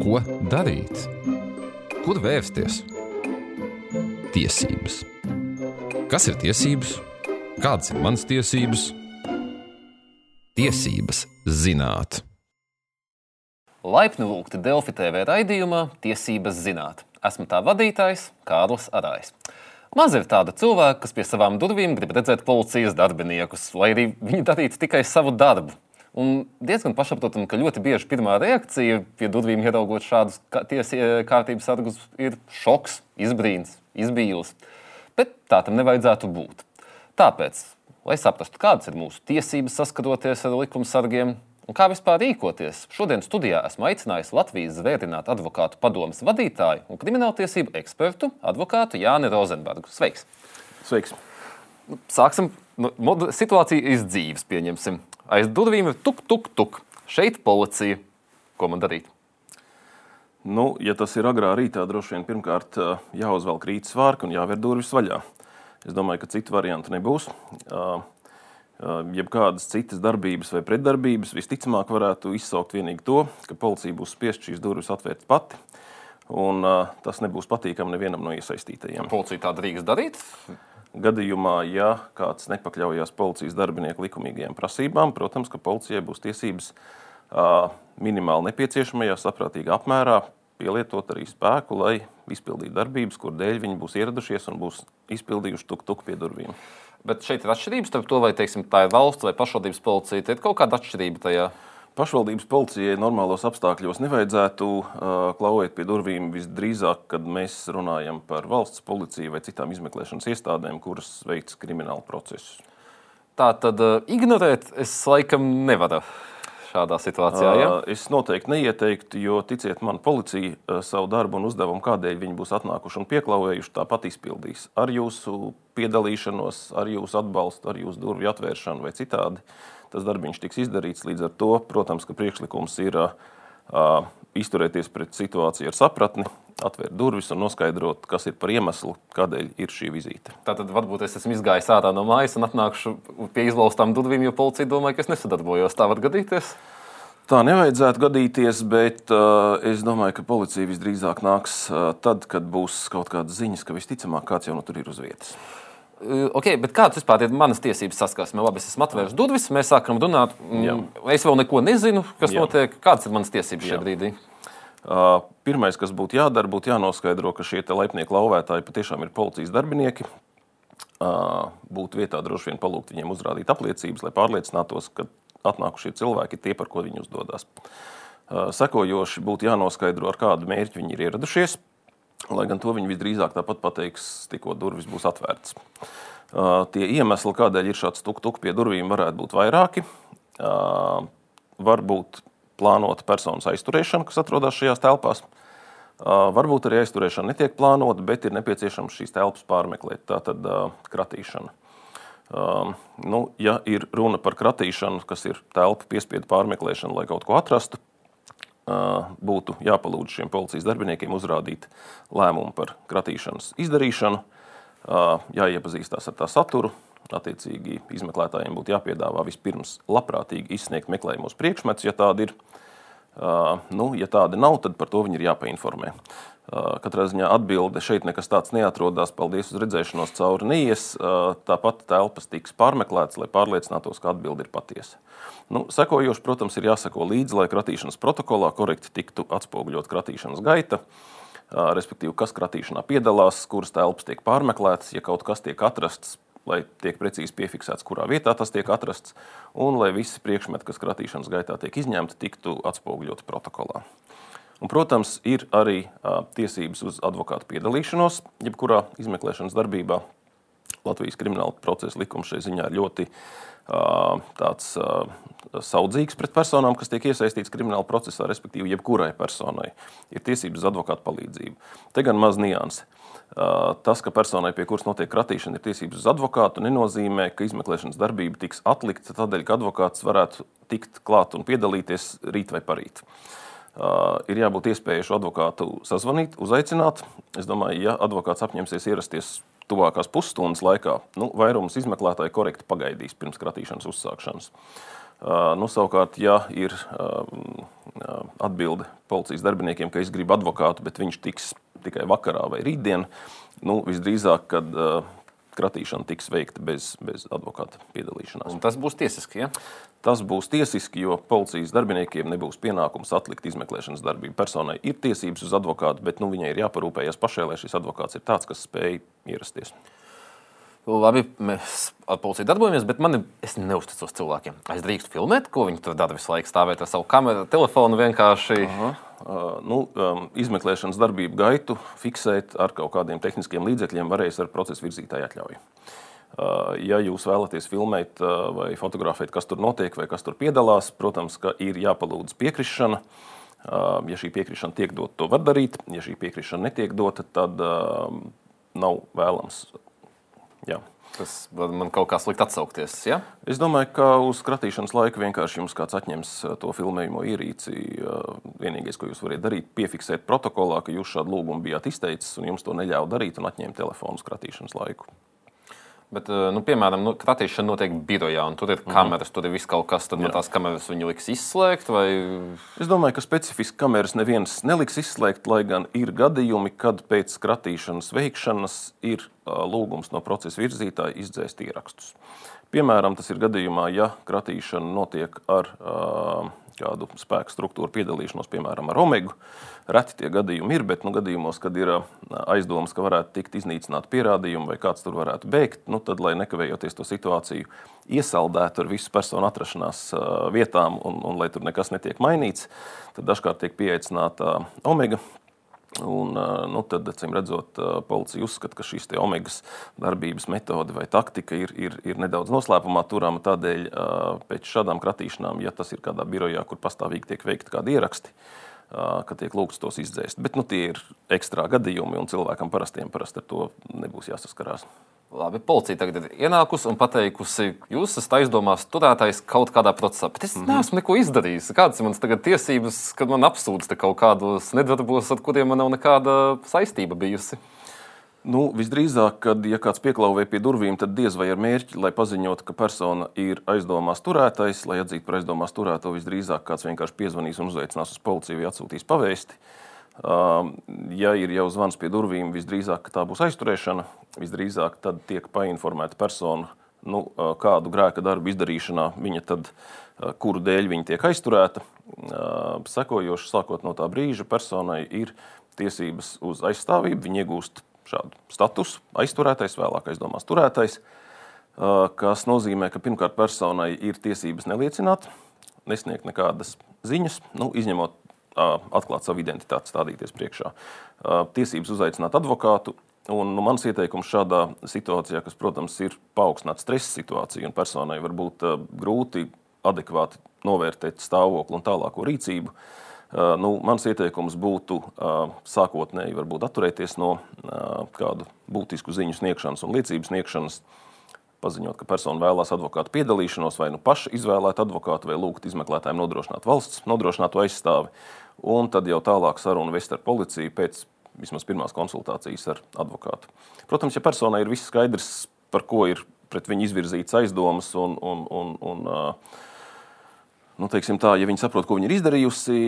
Ko darīt? Kur vērsties? Tiesības. Kas ir tiesības? Kādas ir manas tiesības? Tiesības zināt. Laipni lūgti Delfi TV raidījumā Tiesības zināt. Esmu tā vadītājs Kārlis Arājs. Maz ir tāda cilvēka, kas pie savām durvīm grib redzēt policijas darbiniekus, lai arī viņi darītu tikai savu darbu. Un diezgan pašsaprotami, ka ļoti bieži pirmā reakcija pie durvīm ieraugot šādus tiesību kārtības sargus ir šoks, izbrīns, izbīlis. Bet tā tam nevajadzētu būt. Tāpēc, lai saprastu, kādas ir mūsu tiesības saskaroties ar likumsargiem un kā vispār rīkoties, šodien studijā esmu aicinājis Latvijas Zvērtinātu advokātu padomus vadītāju un krimināltiesību ekspertu advokātu Jāni Rozenbergu. Sveiks! Sveiks! Sāksim. Nu, situācija ir dzīves, pieņemsim. Aiz durvīm ir tuk, tuk, tuk. Šeit policija. Ko man darīt? Nu, ja tas ir agrā rītā, droši vien pirmkārt jāuzvelk rīta svārka un jāver durvis vaļā. Es domāju, ka citu variantu nebūs. Jebkādas citas darbības vai pretdarbības visticamāk varētu izsaukt tikai to, ka policija būs spiest šīs durvis atvērt pati. Un, uh, tas nebūs patīkami nevienam no iesaistītajiem. Policija tā drīkst darīt? Gadījumā, ja kāds nepakļaujas policijas darbinieku likumīgajām prasībām, protams, ka policijai būs tiesības minimāli nepieciešamajā, saprātīgā apmērā pielietot arī spēku, lai izpildītu darbības, kur dēļ viņi būs ieradušies un būs izpildījuši tuk-tuk pie durvīm. Bet šeit ir atšķirības starp to, vai teiksim, tā ir valsts vai pašvaldības policija. Tad ir kaut kāda atšķirība tajā. Pašvaldības policijai normālos apstākļos nevajadzētu uh, klauvēt pie durvīm visdrīzāk, kad mēs runājam par valsts policiju vai citām izmeklēšanas iestādēm, kuras veic kriminālu procesus. Tā tad uh, ignorēt es laikam nevaru šādā situācijā? Ja? Es noteikti neieteiktu, jo ticiet man, policija savu darbu un uzdevumu, kādēļ viņi būs atnākuši un pieklauvējuši, tāpat izpildīs. Ar jūsu piedalīšanos, ar jūsu atbalstu, ar jūsu durvju atvēršanu vai citādi. Tas darbiņš tiks izdarīts. Līdz ar to, protams, ka priekšlikums ir uh, izturēties pret situāciju ar sapratni, atvērt durvis un noskaidrot, kas ir par iemeslu, kādēļ ir šī vizīte. Tātad varbūt es esmu izgājis ārā no mājas un atnākšu pie izlaustām durvīm, jo policija domā, ka es nesadarbojos. Tā var gadīties. Tā nevajadzētu gadīties, bet uh, es domāju, ka policija visdrīzāk nāks uh, tad, kad būs kaut kādas ziņas, ka visticamāk kāds jau nu tur ir uz vietas. Okay, bet kādas vispār ir manas tiesības saskarsme? Labi, es esmu atvēris durvis, mēs sākam runāt. Jā. Es vēl neko nezinu, kas Jā. notiek. Kādas ir manas tiesības šajā brīdī? Uh, pirmais, kas būtu jādara, būtu jānoskaidro, ka šie laipnieku lauvētāji patiešām ir policijas darbinieki. Uh, būtu vietā droši vien palūgt viņiem uzrādīt apliecības, lai pārliecinātos, ka atnākušie cilvēki ir tie, par ko viņi uzdodas. Uh, sekojoši būtu jānoskaidro, ar kādu mērķi viņi ir ieradušies. Lai gan to viņi visdrīzāk tāpat pateiks, tikko durvis būs atvērtas. Uh, tie iemesli, kādēļ ir šāds tuk-tuk pie durvīm, varētu būt vairāki. Uh, varbūt plānota personas aizturēšana, kas atrodas šajās telpās. Uh, varbūt arī aizturēšana netiek plānota, bet ir nepieciešams šīs telpas pārmeklēt. Tā tad kratīšana. Uh, nu, ja ir runa par kratīšanu, kas ir telpa piespiedu pārmeklēšana, lai kaut ko atrastu, būtu jāpalūdz šiem policijas darbiniekiem uzrādīt lēmumu par kratīšanas izdarīšanu, jāiepazīstās ar tā saturu. Attiecīgi, izmeklētājiem būtu jāpiedāvā vispirms labprātīgi izsniegt meklējumos priekšmetus, ja tādi ir. Nu, ja tādi nav, tad par to viņi ir jāpainformē. Katrā ziņā atbilde šeit nekas tāds neatrodas. Paldies uz redzēšanos cauri neies. Tāpat telpas tiks pārmeklētas, lai pārliecinātos, ka atbilde ir patiesa. Nu, sekojoši, protams, ir jāsako līdzi, lai kratīšanas protokolā korekti tiktu atspoguļot kratīšanas gaita. Respektīvi, kas kratīšanā piedalās, kuras telpas tiek pārmeklētas, ja kaut kas tiek atrasts, lai tiek precīzi piefiksēts, kurā vietā tas tiek atrasts, un lai visi priekšmeti, kas kratīšanas gaitā tiek izņemti, tiktu atspoguļoti protokolā. Un, protams, ir arī uh, tiesības uz advokātu piedalīšanos jebkurā izmeklēšanas darbībā. Latvijas krimināla procesa likums šai ziņā ir ļoti uh, tāds, uh, saudzīgs pret personām, kas tiek iesaistītas krimināla procesā, respektīvi, jebkurai personai ir tiesības uz advokātu palīdzību. Te gan maz nianses. Tas, ka personai, pie kuras notiek kratīšana, ir tiesības uz advokātu, nenozīmē, ka izmeklēšanas darbība tiks atlikta tādēļ, ka advokāts varētu tikt klāt un piedalīties rīt vai parīt. Uh, Uh, ir jābūt iespējai šo advokātu sazvanīt, uzaicināt. Es domāju, ja advokāts apņemsies ierasties tuvākās pusstundas laikā, nu, vairums izmeklētāji korekti pagaidīs pirms kratīšanas uzsākšanas. Nu, savukārt, ja ir atbilde policijas darbiniekiem, ka es gribu advokātu, bet viņš tiks tikai vakarā vai rītdien, nu, visdrīzāk, kad kratīšana tiks veikta bez, bez advokāta piedalīšanās. Un tas būs tiesiski. Ja? Tas būs tiesiski, jo policijas darbiniekiem nebūs pienākums atlikt izmeklēšanas darbību. Personai ir tiesības uz advokātu, bet nu, viņai ir jāparūpējas pašai, lai šis advokāts ir tāds, kas spēj ierasties. Labi, mēs ar policiju darbojamies, bet man ir neusticos cilvēkiem. Es drīkstu filmēt, ko viņi tur dara visu laiku, stāvēt ar savu kameru, telefonu vienkārši. Aha. Uh, nu, um, izmeklēšanas darbību gaitu fiksēt ar kaut kādiem tehniskiem līdzekļiem varēs ar procesa virzītāju atļauju. Uh, ja jūs vēlaties filmēt uh, vai fotografēt, kas tur notiek vai kas tur piedalās, protams, ka ir jāpalūdz piekrišana. Ja šī piekrišana tiek dota, to var darīt. Ja šī piekrišana netiek dota, tad nav vēlams Jā. Tas man kaut kā slikti atsaukties. Ja? Es domāju, ka uz kratīšanas laiku vienkārši jums kāds atņems eh, to filmējumu ierīci. Eh, vienīgais, ko jūs varat darīt, ir piefiksēt protokolā, ka jūs šādu lūgumu bijāt izteicis un jums to neļāva darīt un atņemt telefonu uz kratīšanas laiku. Bet, eh, nu, piemēram, nu, kratīšana notiek birojā, un tur ir mhm. kameras, mm -hmm. tur ir viss kaut kas. Tad man tās kameras viņi liks izslēgt. Vai... Es domāju, ka specifiski kameras neviens neliks izslēgt, lai gan ir gadījumi, kad pēc kratīšanas veikšanas ir uh, lūgums no procesa virzītāja izdzēst ierakstus. Piemēram, tas ir gadījumā, ja kratīšana notiek ar uh, kādu spēku struktūru piedalīšanos, piemēram, ar omegu. Reti tie gadījumi ir, bet nu, gadījumos, kad ir aizdomas, ka varētu tikt iznīcināti pierādījumi vai kāds tur varētu bēgt, nu, tad, lai nekavējoties to situāciju iesaldētu ar visu personu atrašanās vietām un, un lai tur nekas netiek mainīts, tad dažkārt tiek pieaicināta omega Un, nu, tad, acīm redzot, policija uzskata, ka šīs omegas darbības metode vai taktika ir, ir, ir nedaudz noslēpumā turama. Tādēļ pēc šādām kratīšanām, ja tas ir kādā birojā, kur pastāvīgi tiek veikti kādi ieraksti, ka tiek lūgts tos izdzēst. Bet nu, tie ir ekstrā gadījumi, un cilvēkam parastiem parasti ar to nebūs jāsaskarās. Labi, policija tagad ir ienākusi un pateikusi, jūs esat aizdomās turētājs kaut kādā procesā. Bet es mm -hmm. neesmu neko izdarījis. Kādas ir manas tiesības, kad man apsūdz kaut kādos nedarbos, ar kuriem man nav nekāda saistība bijusi? Nu, visdrīzāk, kad ja kāds pieklauvē pie durvīm, tad diez vai ar mērķi, lai paziņotu, ka persona ir aizdomās turētais, lai atzītu par aizdomās turēto, visdrīzāk kāds vienkārši piezvanīs un uzaicinās uz policiju vai atsūtīs pavēsti. Ja ir jau zvans pie durvīm, visdrīzāk tā būs aizturēšana. Visdrīzāk tad tiek painformēta persona, nu, kādu grēka darbu izdarīšanā viņa tad, kuru dēļ viņa tiek aizturēta. Sekojoši, sākot no tā brīža, personai ir tiesības uz aizstāvību. Viņa iegūst šādu statusu, aizturētais, vēlāk aizdomās turētais, kas nozīmē, ka pirmkārt personai ir tiesības neliecināt, nesniegt nekādas ziņas, nu, izņemot atklāt savu identitāti, stādīties priekšā. Tiesības uzaicināt advokātu. Un, nu, mans ieteikums šādā situācijā, kas, protams, ir paaugstināta stresa situācija, un personai var būt uh, grūti adekvāti novērtēt stāvokli un tālāko rīcību, uh, nu, mans ieteikums būtu uh, sākotnēji atturēties no kādu būtisku ziņu sniegšanas un liecības sniegšanas, paziņot, ka persona vēlās advokātu piedalīšanos, vai nu paši izvēlēt advokātu, vai lūgt izmeklētājiem nodrošināt valsts nodrošināto aizstāvi un tad jau tālāk sarunu vest ar policiju pēc vismaz pirmās konsultācijas ar advokātu. Protams, ja personai ir viss skaidrs, par ko ir pret viņu izvirzīts aizdomas, un, un, un, un nu, tā, ja viņi saprot, ko viņi ir izdarījusi,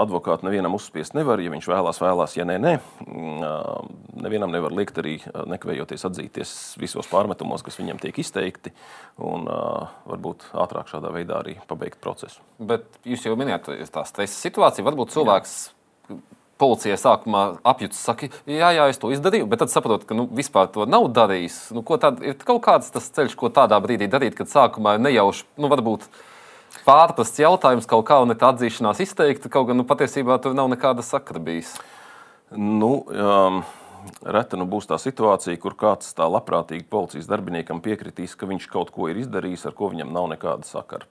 advokātu nevienam uzspiest nevar. Ja viņš vēlās, vēlās, ja nē, nē. Mm, nevienam nevar liekt arī nekavējoties atzīties visos pārmetumos, kas viņam tiek izteikti, un varbūt ātrāk šādā veidā arī pabeigt procesu. Bet jūs jau minējāt, tā stresa situācija. Varbūt cilvēks. Jā. Policijai sākumā apjūts, saka, jā, jā, es to izdarīju, bet tad saprotu, ka nu, vispār to nav darījis. Nu, tad, ir kaut kāds tas ceļš, ko tādā brīdī darīt, kad sākumā nejauši, nu, varbūt pārprasts jautājums, kaut kā un tā atzīšanās izteikta, kaut gan nu, patiesībā tur nav nekāda sakra bijis. Nu, um... Reta nu būs tā situācija, kur kāds tā labprātīgi policijas darbiniekam piekritīs, ka viņš kaut ko ir izdarījis, ar ko viņam nav nekāda sakara.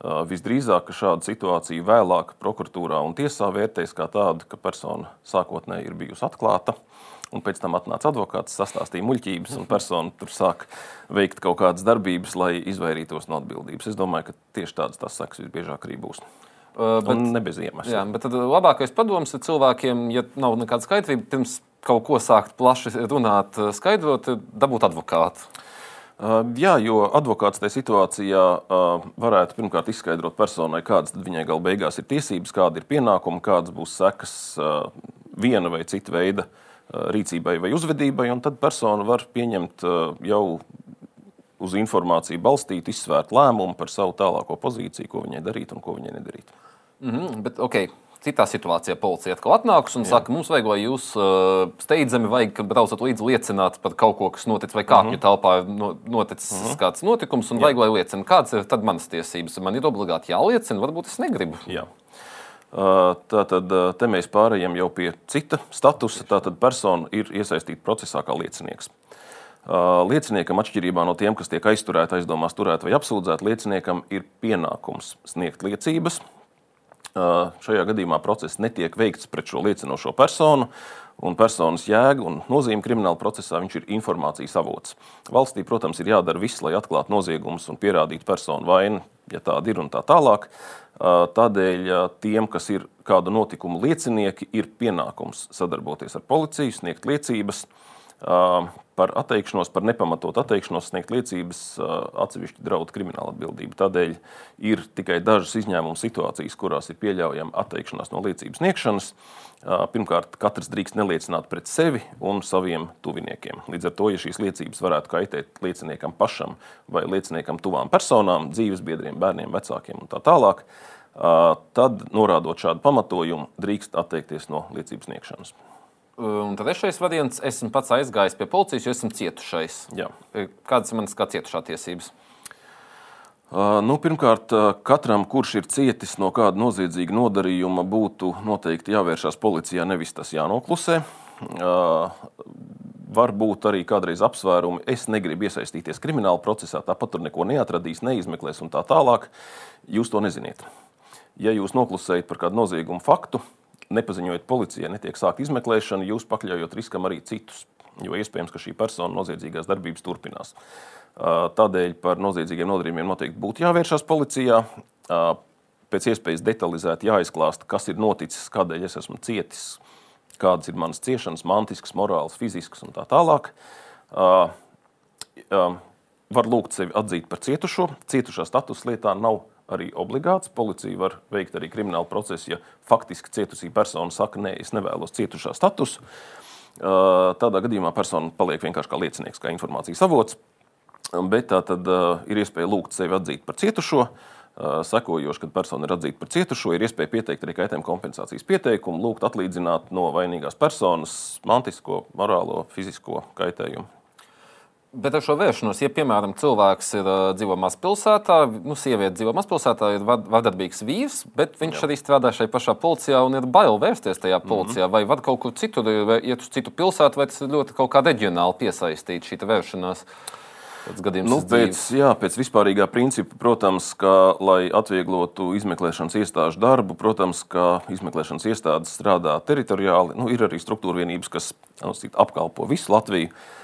Uh, visdrīzāk, šāda situācija vēlāk prokuratūrā un tiesā vērtēs kā tādu, ka persona sākotnēji ir bijusi atklāta. Un pēc tam atnāca advokāts, sastāstīja muļķības, un persona tur sāk veikt kaut kādas darbības, lai izvairītos no atbildības. Es domāju, ka tieši tādas tas sekas visbiežāk arī būs. Uh, bet, ne bez iemesla. Jā, bet tad labākais padoms ir cilvēkiem, ja nav nekāda skaidrība, pirms kaut ko sākt plaši runāt, skaidrot, dabūt advokātu. Jā, jo advokāts tajā situācijā varētu pirmkārt izskaidrot personai, kādas viņai gala beigās ir tiesības, kāda ir pienākuma, kādas būs sekas viena vai cita veida rīcībai vai uzvedībai, un tad persona var pieņemt jau uz informāciju balstītu, izsvērt lēmumu par savu tālāko pozīciju, ko viņai darīt un ko viņai nedarīt. Mm -hmm, bet, okay citā situācijā policija atkal atnākus un Jā. saka, mums vajag, lai jūs uh, steidzami, vajag, kad braucat līdzi, liecināt par kaut ko, kas notic, vai kāpņu mm -hmm. telpā no, noticis mm -hmm. kāds notikums, un Jā. vajag, lai liecina, kādas ir tad manas tiesības. Man ir obligāti jāliecina, varbūt es negribu. Jā. Uh, tātad uh, te mēs pārējām jau pie cita statusa. Tātad persona ir iesaistīta procesā kā liecinieks. Uh, lieciniekam, atšķirībā no tiem, kas tiek aizturēti, aizdomās turēti vai apsūdzēti, lieciniekam ir pienākums sniegt liecības, šajā gadījumā process netiek veikts pret šo liecinošo personu. Un personas jēga un nozīme krimināla procesā viņš ir informācijas avots. Valstī, protams, ir jādara viss, lai atklātu noziegumus un pierādītu personu vainu, ja tāda ir un tā tālāk. Tādēļ tiem, kas ir kādu notikumu liecinieki, ir pienākums sadarboties ar policiju, sniegt liecības par atteikšanos, par nepamatotu atteikšanos sniegt liecības atsevišķi draudu krimināla atbildība. Tādēļ ir tikai dažas izņēmuma situācijas, kurās ir pieļaujama atteikšanās no liecības sniegšanas. Pirmkārt, katrs drīkst neliecināt pret sevi un saviem tuviniekiem. Līdz ar to, ja šīs liecības varētu kaitēt lieciniekam pašam vai lieciniekam tuvām personām, dzīvesbiedriem, bērniem, vecākiem un tā tālāk, tad, norādot šādu pamatojumu, drīkst atteikties no liecības sniegšanas. Un trešais variants - esmu pats aizgājis pie policijas, jo esmu cietušais. Jā. Kādas ir manas kā cietušā tiesības? Uh, nu, pirmkārt, katram, kurš ir cietis no kāda noziedzīga nodarījuma, būtu noteikti jāvēršās policijā, nevis tas jānoklusē. Varbūt arī kādreiz apsvērumi, es negribu iesaistīties krimināla procesā, tāpat tur neko neatradīs, neizmeklēs un tā tālāk. Jūs to neziniet. Ja jūs noklusējat par kādu noziegumu faktu, nepaziņojot policijai, netiek sākta izmeklēšana, jūs pakļaujot riskam arī citus. Jo iespējams, ka šī persona noziedzīgās darbības turpinās. Tādēļ par noziedzīgiem nodarījumiem noteikti būtu jāvēršas policijā. Pēc iespējas detalizēti jāizklāsta, kas ir noticis, kādēļ es esmu cietis, kādas ir manas ciešanas, mantiskas, morāls, fiziskas un tā tālāk. Var lūgt sevi atzīt par cietušo. Cietušā status lietā nav arī obligāts. Policija var veikt arī kriminālu procesu, ja faktiski cietusī persona saka, nē, es nevēlos cietušā statusu. Tādā gadījumā persona paliek vienkārši kā liecinieks, kā informācijas avots. Bet tā tad ir iespēja lūgt sevi atzīt par cietušo. Sekojoši, kad persona ir atzīta par cietušo, ir iespēja pieteikt arī kaitējuma kompensācijas pieteikumu, lūgt atlīdzināt no vainīgās personas mantisko, morālo, fizisko kaitējumu. Bet ar šo vēršanos, ja piemēram cilvēks ir uh, dzīvo mazpilsētā, nu, sieviete dzīvo mazpilsētā, ir vardarbīgs vīrs, bet viņš Jā. arī strādā šajā pašā policijā un ir bail vērsties tajā mhm. policijā, mm -hmm. vai var kaut kur citur, iet uz citu pilsētu, vai tas ir ļoti kaut kā reģionāli piesaistīts šī vēršanās. Nu, pēc, jā, pēc vispārīgā principa, protams, ka, lai atvieglotu izmeklēšanas iestāžu darbu, protams, ka izmeklēšanas iestādes strādā teritoriāli. Nu, ir arī struktūra vienības, kas nu, apkalpo visu Latviju. Uh,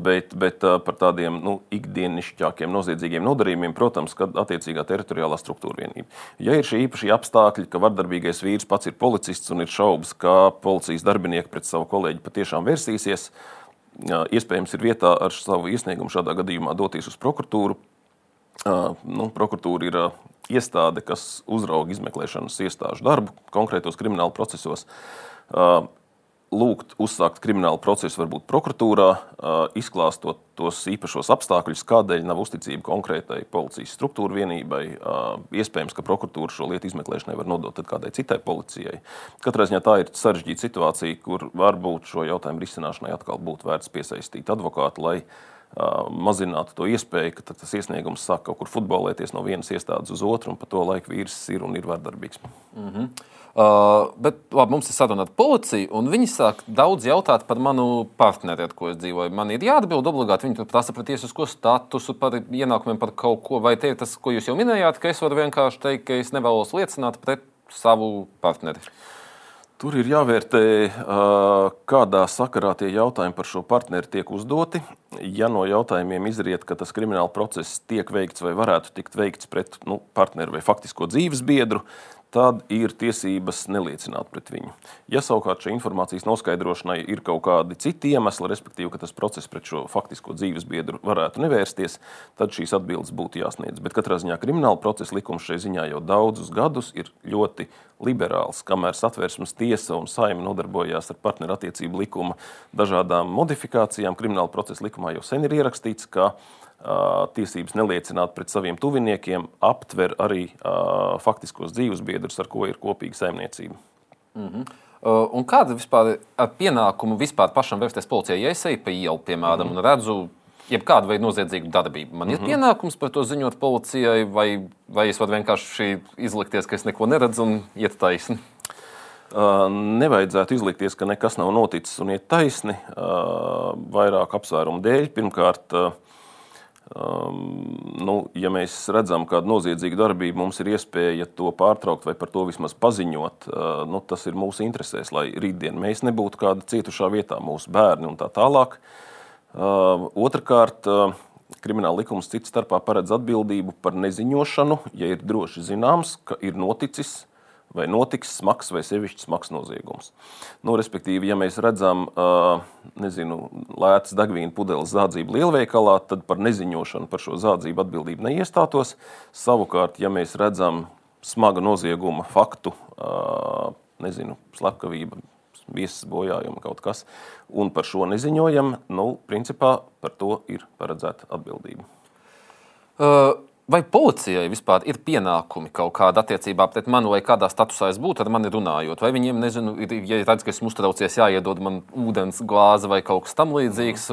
bet, bet uh, par tādiem nu, ikdienišķākiem noziedzīgiem nodarījumiem, protams, kad attiecīgā teritoriālā struktūra vienība. Ja ir šie īpašie apstākļi, ka vardarbīgais vīrs pats ir policists un ir šaubas, ka policijas darbinieki pret savu kolēģi patiešām versīsies, uh, iespējams, ir vietā ar savu iesniegumu šādā gadījumā doties uz prokuratūru. Nu, prokuratūra ir iestāde, kas uzrauga izmeklēšanas iestāžu darbu konkrētos krimināla procesos lūgt uzsākt kriminālu procesu, varbūt prokuratūrā, izklāstot tos īpašos apstākļus, kādēļ nav uzticība konkrētai policijas struktūra vienībai. Iespējams, ka prokuratūra šo lietu izmeklēšanai var nodot kādai citai policijai. Katrā ziņā tā ir sarežģīta situācija, kur varbūt šo jautājumu risināšanai atkal būtu vērts piesaistīt advokātu, lai mazinātu to iespēju, ka tas iesniegums sāk kaut kur futbolēties no vienas iestādes uz otru, un pa to laiku vīrs ir un ir vardarbīgs. Mm -hmm. Uh, bet labi, mums ir saruna ar policiju, un viņi sāk daudz jautāt par manu partneri, ar ko es dzīvoju. Man ir jāatbild obligāti. Viņi prasa par tiesisko statusu, par ienākumiem, par kaut ko. Vai tie ir tas, ko jūs jau minējāt, ka es varu vienkārši teikt, ka es nevēlos liecināt pret savu partneri? Tur ir jāvērtē, kādā sakarā tie jautājumi par šo partneri tiek uzdoti. Ja no jautājumiem izriet, ka tas krimināla process tiek veikts vai varētu tikt veikts pret nu, partneri vai faktisko dzīves biedru, tad ir tiesības neliecināt pret viņu. Ja savukārt šai informācijas noskaidrošanai ir kaut kādi citi iemesli, respektīvi, ka tas process pret šo faktisko dzīves biedru varētu nevērsties, tad šīs atbildes būtu jāsniedz. Bet katrā ziņā krimināla procesa likums šai ziņā jau daudzus gadus ir ļoti liberāls, kamēr satversmes tiesa un saima nodarbojās ar partnerattiecību likuma dažādām modifikācijām. Krimināla procesa likumā jau sen ir ierakstīts, ka tiesības neliecināt pret saviem tuviniekiem aptver arī faktiskos dzīves biedrus, ar ko ir kopīga saimniecība. Mm -hmm. Un kāda vispār ar pienākumu vispār pašam vērsties policijai, ja es eju pa ielu, piemēram, mm -hmm. un redzu jebkādu veidu noziedzīgu darbību? Man mm -hmm. ir mhm. pienākums par to ziņot policijai, vai, vai es varu vienkārši izlikties, ka es neko neredzu un iet taisni? Nevajadzētu izlikties, ka nekas nav noticis un iet taisni. Uh, vairāk apsvērumu dēļ. Pirmkārt, Um, nu, ja mēs redzam kādu noziedzīgu darbību, mums ir iespēja to pārtraukt vai par to vismaz paziņot. Uh, nu, tas ir mūsu interesēs, lai rītdien mēs nebūtu kāda cietušā vietā, mūsu bērni un tā tālāk. Uh, Otrakārt, uh, krimināla likums cits starpā paredz atbildību par neziņošanu, ja ir droši zināms, ka ir noticis vai notiks smags vai sevišķi smags noziegums. Nu, respektīvi, ja mēs redzam nezinu, lētas degvīna pudeles zādzību lielveikalā, tad par neziņošanu par šo zādzību atbildību neiestātos. Savukārt, ja mēs redzam smaga nozieguma faktu, nezinu, slepkavība, viesas bojājuma kaut kas, un par šo neziņojam, nu, principā par to ir paredzēta atbildība. Uh. Vai policijai vispār ir pienākumi kaut kāda attiecībā pret mani, vai kādā statusā es būtu ar mani runājot? Vai viņiem, nezinu, ir, ja redz, ka esmu uztraucies, jāiedod man ūdens glāze vai kaut kas tamlīdzīgs,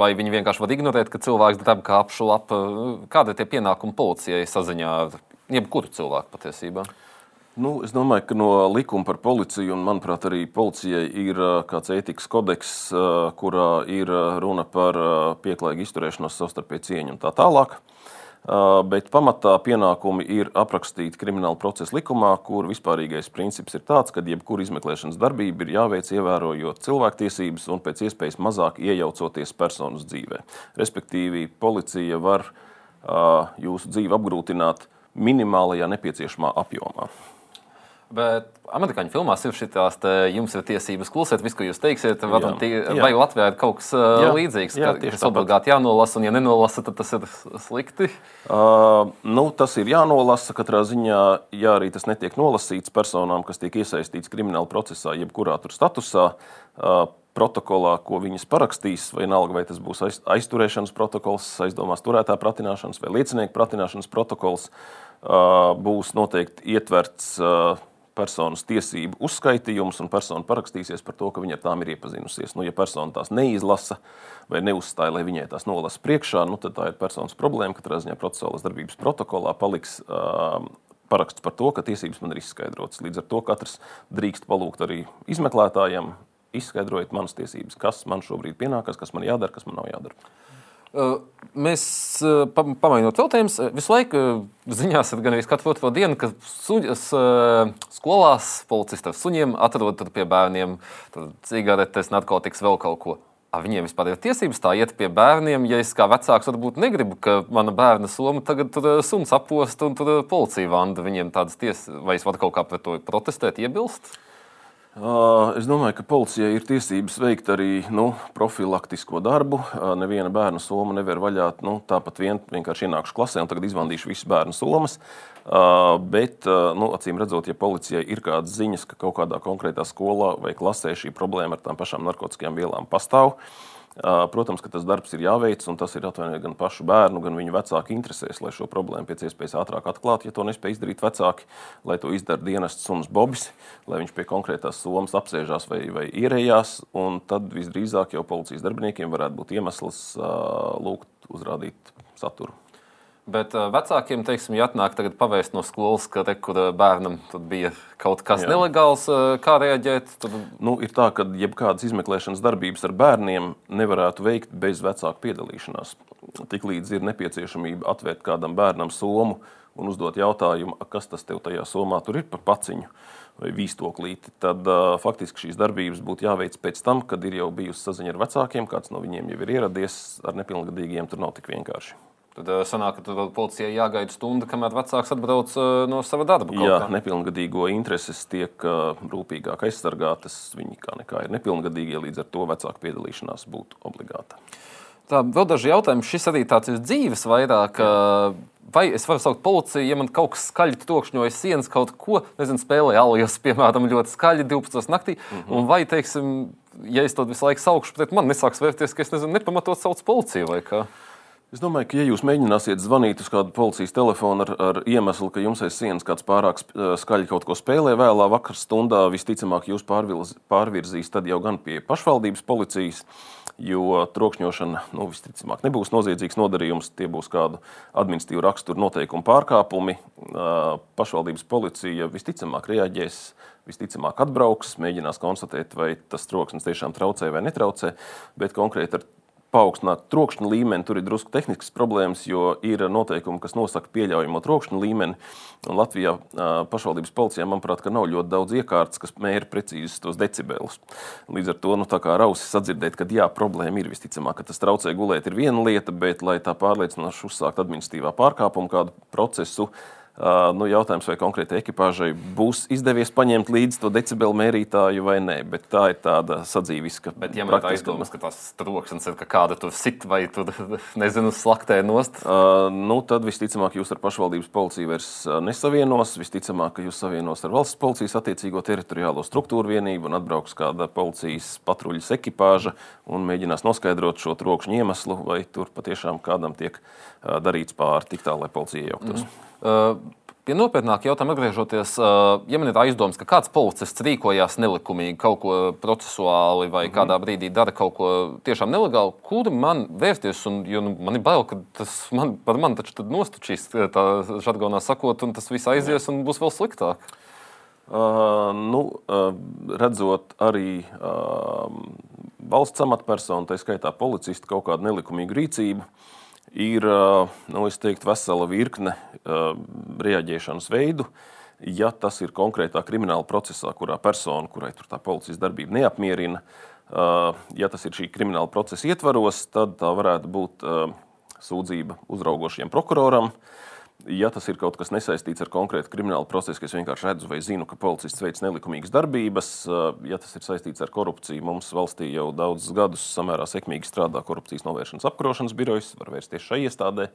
vai viņi vienkārši var ignorēt, ka cilvēks dara kā apšlapa? Kāda ir tie pienākumi policijai saziņā ar jebkuru cilvēku patiesībā? Nu, es domāju, ka no likuma par policiju, un manuprāt, arī policijai ir kāds ētikas kodeks, kurā ir runa par pieklājīgu izturēšanos, savstarpēju cieņu un tā tālāk. Bet pamatā pienākumi ir aprakstīti krimināla procesa likumā, kur vispārīgais princips ir tāds, ka jebkura izmeklēšanas darbība ir jāveic ievērojot cilvēktiesības un pēc iespējas mazāk iejaucoties personas dzīvē. Respektīvi, policija var jūsu dzīvi apgrūtināt minimālajā nepieciešamā apjomā. Bet amerikāņu filmās ir šīs tā, jums ir tiesības klusēt, visu, ko jūs teiksiet. Jā, tī. Vai Latvijā ir kaut kas jā, līdzīgs, jā, ka tas obligāti jānolasa, un ja nenolasa, tad tas ir slikti? Uh, nu, tas ir jānolasa katrā ziņā, ja arī tas netiek nolasīts personām, kas tiek iesaistīts krimināla procesā, jebkurā tur statusā. Uh, protokolā, ko viņas parakstīs, vai vienalga, vai tas būs aizturēšanas protokols, aizdomās turētā pratināšanas vai liecinieku pratināšanas protokols, būs noteikti ietverts personas tiesību uzskaitījums, un persona parakstīsies par to, ka viņa ar tām ir iepazinusies. Nu, ja persona tās neizlasa vai neuzstāja, lai viņai tās nolasa priekšā, nu, tad tā ir personas problēma. Katrā ziņā procesuālās darbības protokolā paliks uh, paraksts par to, ka tiesības man ir izskaidrotas. Līdz ar to katrs drīkst palūgt arī izmeklētājiem, izskaidrojiet manas tiesības, kas man šobrīd pienākas, kas man jādara, kas man nav jādara. Mēs pamainot jautājumus, visu laiku ziņās ir gan arī katru otro dienu, ka suņas, skolās policisti ar suņiem atrod pie bērniem cigaretes, narkotikas, vēl kaut ko. A viņiem vispār ir tiesības tā iet pie bērniem, ja es kā vecāks varbūt negribu, ka mana bērna soma tagad tur suns apost un tur policija vanda viņiem tādas tiesības, vai es varu kaut kā pret to protestēt, iebilst? Es domāju, ka policijai ir tiesības veikt arī nu, profilaktisko darbu. Neviena bērna soma nevar vaļāt nu, tāpat vien, vienkārši ienākšu klasē un tagad izvandīšu visas bērnu somas. Bet, nu, acīm redzot, ja policijai ir kādas ziņas, ka kaut kādā konkrētā skolā vai klasē šī problēma ar tām pašām narkotikām vielām pastāv, Protams, ka tas darbs ir jāveic, un tas ir atvainojiet gan pašu bērnu, gan viņu vecāku interesēs, lai šo problēmu pēc iespējas ātrāk atklātu. Ja to nespēj izdarīt vecāki, lai to izdara dienests suns Bobis, lai viņš pie konkrētās somas apsēžās vai, vai ierējās, un tad visdrīzāk jau policijas darbiniekiem varētu būt iemesls lūgt uzrādīt saturu. Bet vecākiem, teiksim, ja atnāk tagad pavēst no skolas, ka te, kur bērnam bija kaut kas Jā. nelegāls, kā reaģēt? Tad... Nu, ir tā, ka jebkādas izmeklēšanas darbības ar bērniem nevarētu veikt bez vecāku piedalīšanās. Tiklīdz ir nepieciešamība atvērt kādam bērnam somu un uzdot jautājumu, kas tas tev tajā somā tur ir par paciņu vai vīstoklīti, tad uh, faktiski šīs darbības būtu jāveic pēc tam, kad ir jau bijusi saziņa ar vecākiem, kāds no viņiem jau ir ieradies ar nepilngadīgiem, tur nav tik vienkārši. Tad uh, sanāk, ka vēl policijai jāgaida stunda, kamēr vecāks atbrauc uh, no sava darba. Jā, kā. nepilngadīgo intereses tiek uh, rūpīgāk aizsargātas. Viņi kā nekā ir nepilngadīgie, līdz ar to vecāku piedalīšanās būtu obligāta. Tā vēl daži jautājumi. Šis arī tāds ir dzīves vairāk. Vai es varu saukt policiju, ja man kaut kas skaļi trokšņoja sienas, kaut ko, nezinu, spēlēja alijas, piemēram, ļoti skaļi 12. naktī. Mm -hmm. Un vai, teiksim, ja es to visu laiku saukšu pret mani, nesāks vērties, ka es nezinu, nepamatot sauc policiju vai kā. Es domāju, ka, ja jūs mēģināsiet zvanīt uz kādu policijas telefonu ar, ar iemeslu, ka jums aiz sienas kāds pārāk skaļi kaut ko spēlē vēlā vakarā stundā, visticamāk, jūs pārvilz- pārvirzīs tad jau gan pie pašvaldības policijas, jo trokšņošana nu, visticamāk nebūs noziedzīgs nodarījums. Tie būs kādu administratīvu raksturu noteikumu pārkāpumi. Pašvaldības policija visticamāk reaģēs. Visticamāk, atbrauks, mēģinās konstatēt, vai tas troksnis tiešām traucē vai netraucē. Bet konkrēti ar paaugstināt trokšņa līmeni. Tur ir drusku tehniskas problēmas, jo ir noteikumi, kas nosaka pieļaujamo trokšņa līmeni. Un Latvijā pašvaldības policijā, manuprāt, nav ļoti daudz iekārtas, kas mēra precīzi tos decibelus. Līdz ar to nu, rausis sadzirdēt, ka jā, problēma ir visticamāk, ka tas traucē gulēt, ir viena lieta, bet lai tā pārliecinoši uzsākt administratīvā pārkāpuma kādu procesu. Uh, nu, jautājums, vai konkrētai ekipāžai būs izdevies paņemt līdzi to decibelu mērītāju vai nē, bet tā ir tāda sadzīviska. Bet, ja man praktiska- aizdomas, ka tas troksnis ir, ka kāda tur sit vai tur, nezinu, slaktē nost, Uh, nu, tad visticamāk jūs ar pašvaldības policiju vairs nesavienos. Visticamāk, ka jūs savienos ar valsts policijas attiecīgo teritoriālo struktūru vienību un atbrauks kāda policijas patruļas ekipāža un mēģinās noskaidrot šo trokšņa iemeslu, vai tur patiešām kādam tiek darīts pāri tik tālu, lai policija iejauktos. Mm. Uh, Pie nopietnāka jautājuma atgriežoties, uh, ja man ir aizdoms, ka kāds policists rīkojās nelikumīgi, kaut ko procesuāli vai mm -hmm. kādā brīdī dara kaut ko tiešām nelegāli, kur man vērsties? Un, jo nu, man ir bail, ka tas man, par mani taču tad nostučīs, tā žargonā sakot, un tas viss aizies un būs vēl sliktāk. Uh, nu, uh, redzot arī uh, valsts amatpersonu, tā skaitā policistu kaut kādu nelikumīgu rīcību, ir uh, nu, teiktu, vesela virkne uh, reaģēšanas veidu. Ja tas ir konkrētā krimināla procesā, kurā persona, kurai tā policijas darbība neapmierina, uh, ja tas ir šī krimināla procesa ietvaros, tad tā varētu būt uh, sūdzība uzraugošajam prokuroram. Ja tas ir kaut kas nesaistīts ar konkrētu kriminālu procesu, es vienkārši redzu vai zinu, ka policists veic nelikumīgas darbības, uh, ja tas ir saistīts ar korupciju, mums valstī jau daudzus gadus samērā sekmīgi strādā korupcijas novēršanas apkarošanas birojas, var vērsties šai iestādē.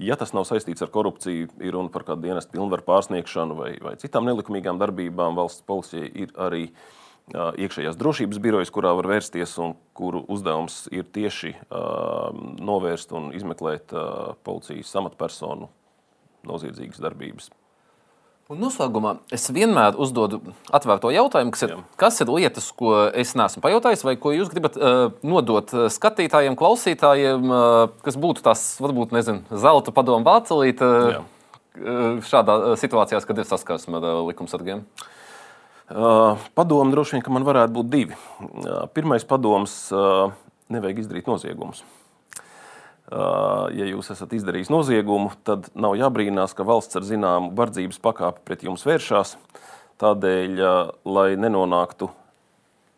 Ja tas nav saistīts ar korupciju, ir runa par kādu dienestu pilnvaru pārsniegšanu vai, vai citām nelikumīgām darbībām, valsts policijai ir arī ā, iekšējās drošības birojas, kurā var vērsties un kuru uzdevums ir tieši uh, novērst un izmeklēt uh, policijas amatpersonu noziedzīgas darbības. Un noslēgumā es vienmēr uzdodu atvērto jautājumu, kas ir, Jā. kas ir lietas, ko es neesmu pajautājis, vai ko jūs gribat uh, nodot uh, skatītājiem, klausītājiem, uh, kas būtu tās, varbūt, nezinu, zelta padomu vācelīt uh, uh, šādā situācijā, kad ir saskarsme ar uh, likumsargiem. Uh, padomu droši vien, ka man varētu būt divi. Uh, Pirmais padoms uh, - nevajag izdarīt noziegumus. Uh, Ja jūs esat izdarījis noziegumu, tad nav jābrīnās, ka valsts ar zināmu bardzības pakāpi pret jums vēršās. Tādēļ, uh, lai nenonāktu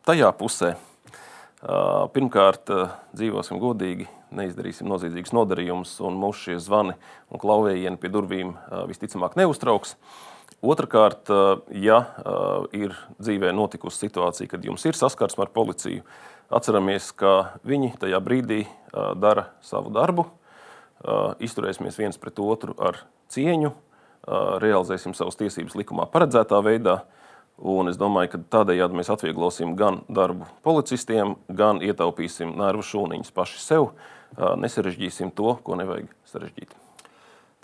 tajā pusē, uh, pirmkārt, dzīvosim godīgi, neizdarīsim noziedzīgus nodarījumus, un mūsu šie zvani un klauvējieni pie durvīm visticamāk neuztrauks. Otrakārt, ja ir dzīvē notikusi situācija, kad jums ir saskarsme ar policiju, atceramies, ka viņi tajā brīdī dara savu darbu, izturēsimies viens pret otru ar cieņu, realizēsim savas tiesības likumā paredzētā veidā. Un es domāju, ka tādējādi mēs atvieglosim gan darbu policistiem, gan ietaupīsim nervu šūniņus paši sev, nesarežģīsim to, ko nevajag sarežģīt.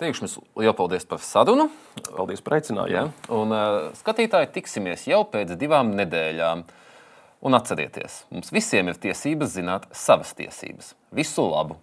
Teikšu jums lielu paldies par sarunu. Paldies par Ja? aicinājumu! Un, uh, skatītāji, tiksimies jau pēc divām nedēļām. Un atcerieties, mums visiem ir tiesības zināt savas tiesības. Visu labu!